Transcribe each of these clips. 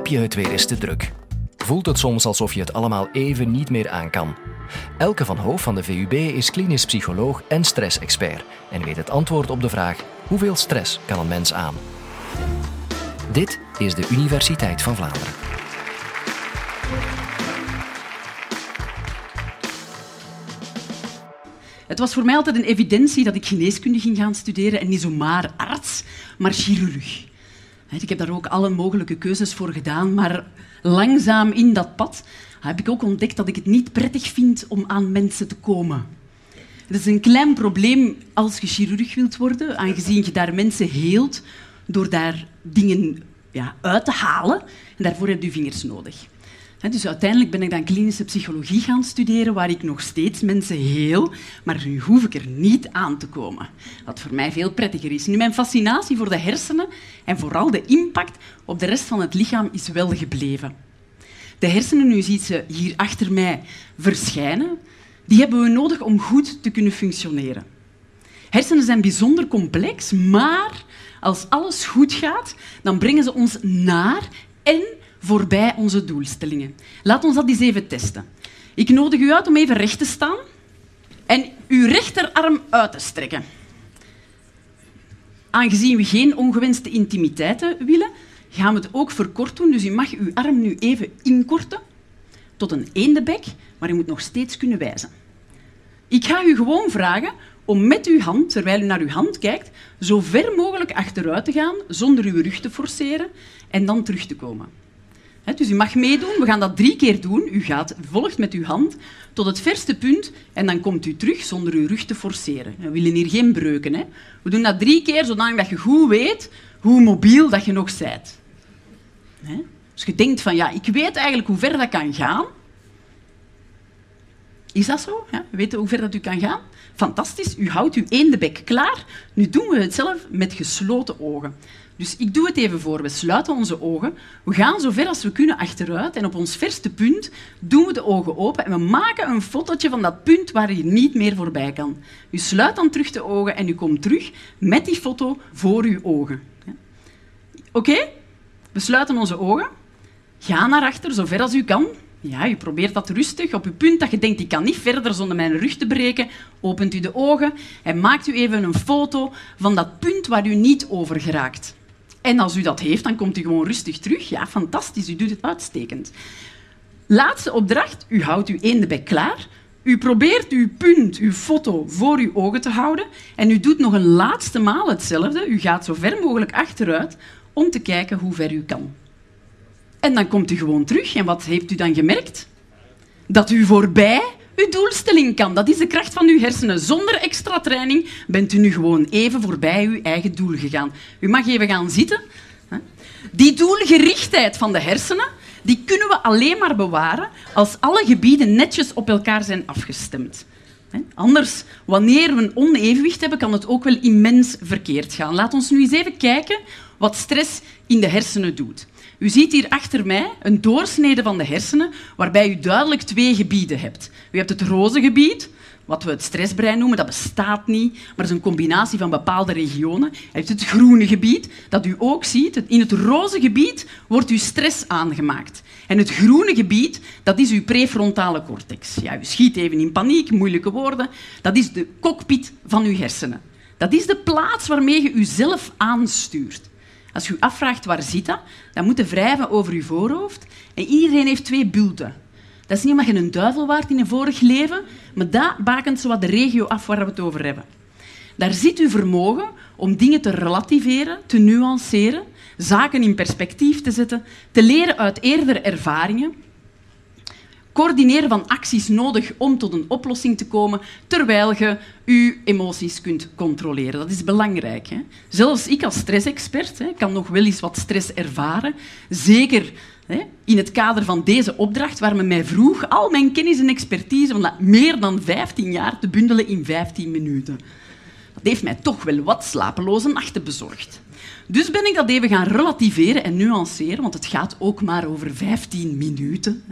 Heb je het weer eens te druk? Voelt het soms alsof je het allemaal even niet meer aan kan? Elke van Hoof van de VUB is klinisch psycholoog en stressexpert en weet het antwoord op de vraag: hoeveel stress kan een mens aan? Dit is de Universiteit van Vlaanderen. Het was voor mij altijd een evidentie dat ik geneeskunde ging gaan studeren en niet zomaar arts, maar chirurg. Ik heb daar ook alle mogelijke keuzes voor gedaan, maar langzaam in dat pad heb ik ook ontdekt dat ik het niet prettig vind om aan mensen te komen. Het is een klein probleem als je chirurg wilt worden, aangezien je daar mensen heelt door daar dingen ja, uit te halen. En daarvoor heb je vingers nodig. Dus uiteindelijk ben ik dan klinische psychologie gaan studeren, waar ik nog steeds mensen heel, maar nu hoef ik er niet aan te komen. Wat voor mij veel prettiger is. Nu, mijn fascinatie voor de hersenen en vooral de impact op de rest van het lichaam is wel gebleven. De hersenen, nu ziet ze hier achter mij verschijnen, die hebben we nodig om goed te kunnen functioneren. Hersenen zijn bijzonder complex, maar als alles goed gaat, dan brengen ze ons naar en voorbij onze doelstellingen. Laat ons dat eens even testen. Ik nodig u uit om even recht te staan en uw rechterarm uit te strekken. Aangezien we geen ongewenste intimiteiten willen, gaan we het ook verkort doen. Dus u mag uw arm nu even inkorten tot een eendebek, maar u moet nog steeds kunnen wijzen. Ik ga u gewoon vragen om met uw hand, terwijl u naar uw hand kijkt, zo ver mogelijk achteruit te gaan zonder uw rug te forceren en dan terug te komen. Dus u mag meedoen. We gaan dat drie keer doen. U gaat, volgt met uw hand tot het verste punt en dan komt u terug zonder uw rug te forceren. We willen hier geen breuken. Hè? We doen dat drie keer zodat je goed weet hoe mobiel dat je nog bent. Dus je denkt van, ja, ik weet eigenlijk hoe ver dat kan gaan. Is dat zo? Ja? Weet hoe ver dat u kan gaan? Fantastisch. U houdt uw eendebek klaar. Nu doen we het zelf met gesloten ogen. Dus ik doe het even voor. We sluiten onze ogen. We gaan zo ver als we kunnen achteruit. En op ons verste punt doen we de ogen open. En we maken een fotootje van dat punt waar je niet meer voorbij kan. U sluit dan terug de ogen en u komt terug met die foto voor uw ogen. Oké? We sluiten onze ogen. Ga naar achter, zo ver als u kan. Ja, u probeert dat rustig. Op uw punt dat je denkt, ik kan niet verder zonder mijn rug te breken, opent u de ogen en maakt u even een foto van dat punt waar u niet over geraakt. En als u dat heeft, dan komt u gewoon rustig terug. Ja, fantastisch, u doet het uitstekend. Laatste opdracht, u houdt uw eendebek klaar. U probeert uw punt, uw foto, voor uw ogen te houden. En u doet nog een laatste maal hetzelfde. U gaat zo ver mogelijk achteruit om te kijken hoe ver u kan. En dan komt u gewoon terug. En wat heeft u dan gemerkt? Dat u voorbij uw doelstelling kan. Dat is de kracht van uw hersenen. Zonder extra training bent u nu gewoon even voorbij uw eigen doel gegaan. U mag even gaan zitten. Die doelgerichtheid van de hersenen die kunnen we alleen maar bewaren als alle gebieden netjes op elkaar zijn afgestemd. Anders, wanneer we een onevenwicht hebben, kan het ook wel immens verkeerd gaan. Laat ons nu eens even kijken wat stress in de hersenen doet. U ziet hier achter mij een doorsnede van de hersenen, waarbij u duidelijk twee gebieden hebt. U hebt het roze gebied, wat we het stressbrein noemen, dat bestaat niet, maar is een combinatie van bepaalde regionen. U hebt het groene gebied, dat u ook ziet. In het roze gebied wordt uw stress aangemaakt. En het groene gebied, dat is uw prefrontale cortex. Ja, u schiet even in paniek, moeilijke woorden. Dat is de cockpit van uw hersenen. Dat is de plaats waarmee je uzelf aanstuurt. Als je je afvraagt waar zit dat, dan moet je wrijven over je voorhoofd. En iedereen heeft twee bulten. Dat is niet omdat je een duivel waart in een vorig leven, maar dat bakent zo de regio af waar we het over hebben. Daar zit uw vermogen om dingen te relativeren, te nuanceren, zaken in perspectief te zetten, te leren uit eerdere ervaringen coördineren van acties nodig om tot een oplossing te komen, terwijl je je emoties kunt controleren. Dat is belangrijk. Hè? Zelfs ik als stressexpert hè, kan nog wel eens wat stress ervaren. Zeker hè, in het kader van deze opdracht, waar men mij vroeg al mijn kennis en expertise van meer dan 15 jaar te bundelen in 15 minuten. Dat heeft mij toch wel wat slapeloze nachten bezorgd. Dus ben ik dat even gaan relativeren en nuanceren, want het gaat ook maar over 15 minuten.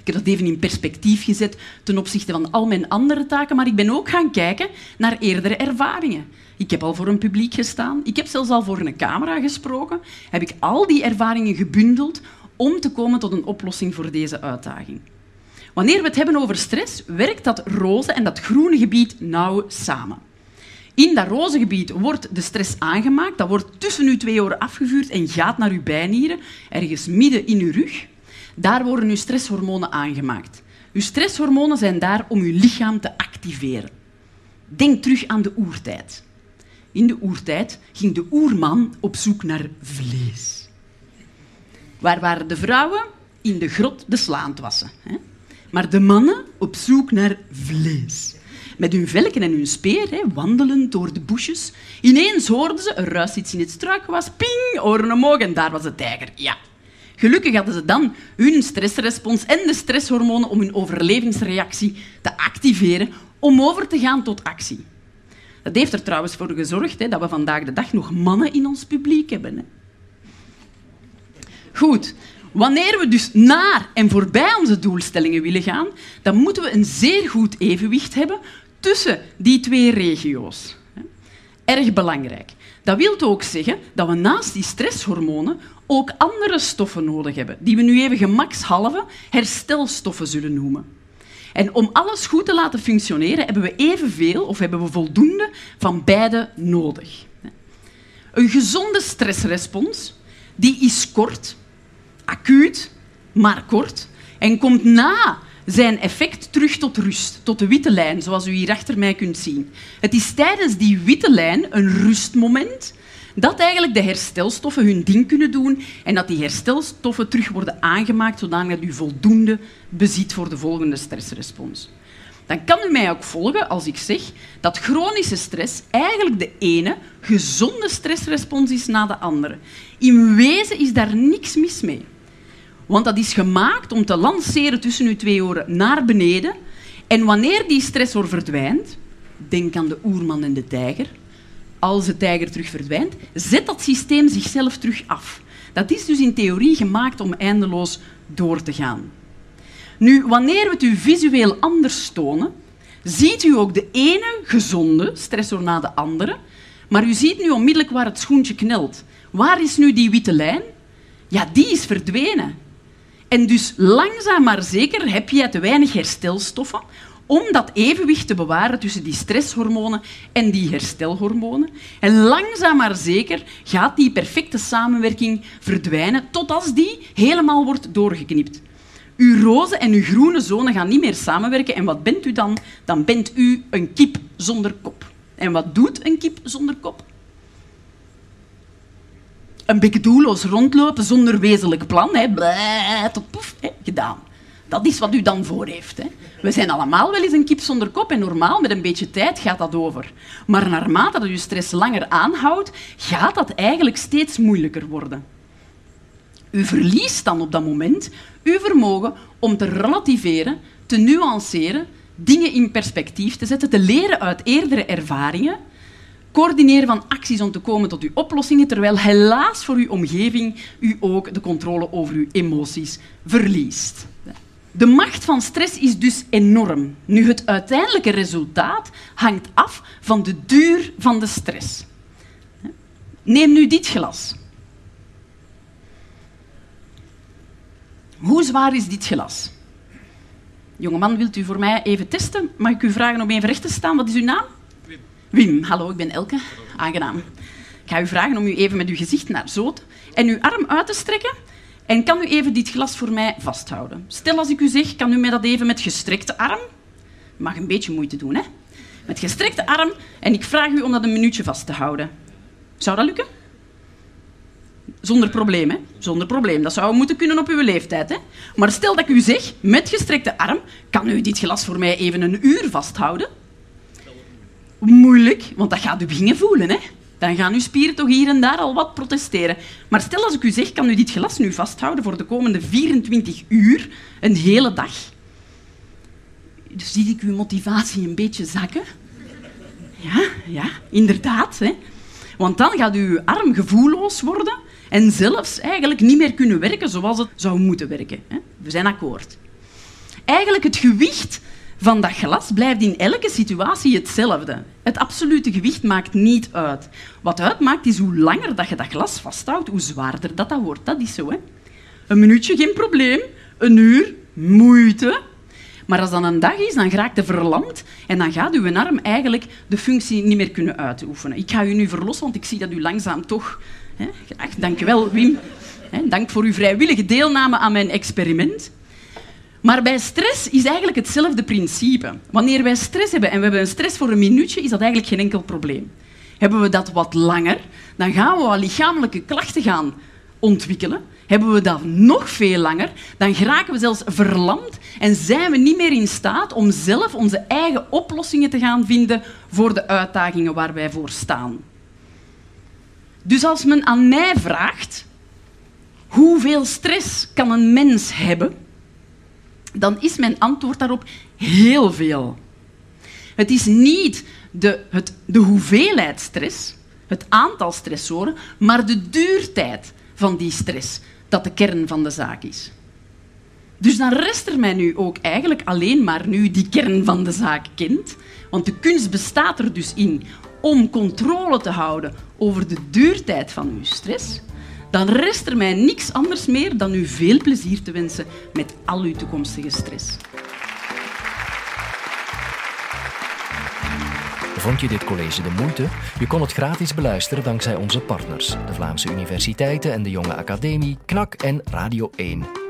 Ik heb dat even in perspectief gezet ten opzichte van al mijn andere taken, maar ik ben ook gaan kijken naar eerdere ervaringen. Ik heb al voor een publiek gestaan, ik heb zelfs al voor een camera gesproken. Heb ik al die ervaringen gebundeld om te komen tot een oplossing voor deze uitdaging. Wanneer we het hebben over stress, werkt dat roze en dat groene gebied nauw samen. In dat roze gebied wordt de stress aangemaakt. Dat wordt tussen uw twee oren afgevuurd en gaat naar uw bijnieren, ergens midden in uw rug. Daar worden uw stresshormonen aangemaakt. Uw stresshormonen zijn daar om uw lichaam te activeren. Denk terug aan de oertijd. In de oertijd ging de oerman op zoek naar vlees. Waar waren de vrouwen? In de grot de slaan te wassen. Maar de mannen op zoek naar vlees. Met hun velken en hun speer, hè, wandelend door de bosjes. Ineens hoorden ze, er ruist iets in het struikgewas, ping, oren omhoog en daar was de tijger. Ja. Gelukkig hadden ze dan hun stressrespons en de stresshormonen om hun overlevingsreactie te activeren om over te gaan tot actie. Dat heeft er trouwens voor gezorgd hè, dat we vandaag de dag nog mannen in ons publiek hebben. Hè. Goed, wanneer we dus naar en voorbij onze doelstellingen willen gaan, dan moeten we een zeer goed evenwicht hebben tussen die twee regio's. Erg belangrijk. Dat wil ook zeggen dat we naast die stresshormonen ook andere stoffen nodig hebben, die we nu even gemakshalve herstelstoffen zullen noemen. En om alles goed te laten functioneren, hebben we evenveel of hebben we voldoende van beide nodig. Een gezonde stressrespons die is kort, acuut, maar kort, en komt na zijn effect terug tot rust, tot de witte lijn, zoals u hier achter mij kunt zien. Het is tijdens die witte lijn een rustmoment dat eigenlijk de herstelstoffen hun ding kunnen doen en dat die herstelstoffen terug worden aangemaakt zodat u voldoende bezit voor de volgende stressrespons. Dan kan u mij ook volgen als ik zeg dat chronische stress eigenlijk de ene gezonde stressrespons is na de andere. In wezen is daar niks mis mee. Want dat is gemaakt om te lanceren tussen uw twee oren naar beneden. En wanneer die stressor verdwijnt, denk aan de oerman en de tijger, als de tijger terug verdwijnt, zet dat systeem zichzelf terug af. Dat is dus in theorie gemaakt om eindeloos door te gaan. Nu, wanneer we het u visueel anders tonen, ziet u ook de ene gezonde stressor na de andere, maar u ziet nu onmiddellijk waar het schoentje knelt. Waar is nu die witte lijn? Ja, die is verdwenen. En dus langzaam maar zeker heb je te weinig herstelstoffen om dat evenwicht te bewaren tussen die stresshormonen en die herstelhormonen. En langzaam maar zeker gaat die perfecte samenwerking verdwijnen totdat die helemaal wordt doorgeknipt. Uw roze en uw groene zone gaan niet meer samenwerken. En wat bent u dan? Dan bent u een kip zonder kop. En wat doet een kip zonder kop? Een beetje doelloos rondlopen zonder wezenlijk plan. Hè. Blij, tot poef, gedaan. Dat is wat u dan voor heeft. Hè. We zijn allemaal wel eens een kip zonder kop en normaal, met een beetje tijd, gaat dat over. Maar naarmate dat uw stress langer aanhoudt, gaat dat eigenlijk steeds moeilijker worden. U verliest dan op dat moment uw vermogen om te relativeren, te nuanceren, dingen in perspectief te zetten, te leren uit eerdere ervaringen, coördineren van acties om te komen tot uw oplossingen, terwijl helaas voor uw omgeving u ook de controle over uw emoties verliest. De macht van stress is dus enorm. Nu, het uiteindelijke resultaat hangt af van de duur van de stress. Neem nu dit glas. Hoe zwaar is dit glas? Jongeman, wilt u voor mij even testen? Mag ik u vragen om even recht te staan? Wat is uw naam? Wim. Hallo, ik ben Elke. Aangenaam. Ik ga u vragen om u even met uw gezicht naar zo en uw arm uit te strekken en kan u even dit glas voor mij vasthouden? Stel als ik u zeg, kan u mij dat even met gestrekte arm? Mag een beetje moeite doen, hè? Met gestrekte arm en ik vraag u om dat een minuutje vast te houden. Zou dat lukken? Zonder probleem, hè? Zonder probleem. Dat zou moeten kunnen op uw leeftijd, hè? Maar stel dat ik u zeg, met gestrekte arm, kan u dit glas voor mij even een uur vasthouden? Moeilijk, want dat gaat u beginnen voelen, hè? dan gaan uw spieren toch hier en daar al wat protesteren. Maar stel als ik u zeg, kan u dit glas nu vasthouden voor de komende 24 uur, een hele dag? Dus zie ik uw motivatie een beetje zakken? Ja, ja, inderdaad. Hè. Want dan gaat uw arm gevoelloos worden en zelfs eigenlijk niet meer kunnen werken zoals het zou moeten werken. Hè. We zijn akkoord. Eigenlijk het gewicht van dat glas blijft in elke situatie hetzelfde. Het absolute gewicht maakt niet uit. Wat uitmaakt is hoe langer dat je dat glas vasthoudt, hoe zwaarder dat, dat wordt. Dat is zo. Hè? Een minuutje, geen probleem. Een uur, moeite. Maar als dat een dag is, dan raakt je verlamd en dan gaat uw arm eigenlijk de functie niet meer kunnen uitoefenen. Ik ga u nu verlossen, want ik zie dat u langzaam toch... Hè, dank u wel, Wim. Dank voor uw vrijwillige deelname aan mijn experiment. Maar bij stress is eigenlijk hetzelfde principe. Wanneer wij stress hebben en we hebben een stress voor een minuutje, is dat eigenlijk geen enkel probleem. Hebben we dat wat langer, dan gaan we wat lichamelijke klachten gaan ontwikkelen. Hebben we dat nog veel langer, dan geraken we zelfs verlamd en zijn we niet meer in staat om zelf onze eigen oplossingen te gaan vinden voor de uitdagingen waar wij voor staan. Dus als men aan mij vraagt hoeveel stress kan een mens hebben, dan is mijn antwoord daarop heel veel. Het is niet de, het, de hoeveelheid stress, het aantal stressoren, maar de duurtijd van die stress dat de kern van de zaak is. Dus dan rest er mij nu ook eigenlijk alleen maar nu die kern van de zaak kent. Want de kunst bestaat er dus in om controle te houden over de duurtijd van uw stress. Dan rest er mij niks anders meer dan u veel plezier te wensen met al uw toekomstige stress. Vond je dit college de moeite? Je kon het gratis beluisteren dankzij onze partners, de Vlaamse universiteiten en de Jonge Academie, KNAK en Radio 1.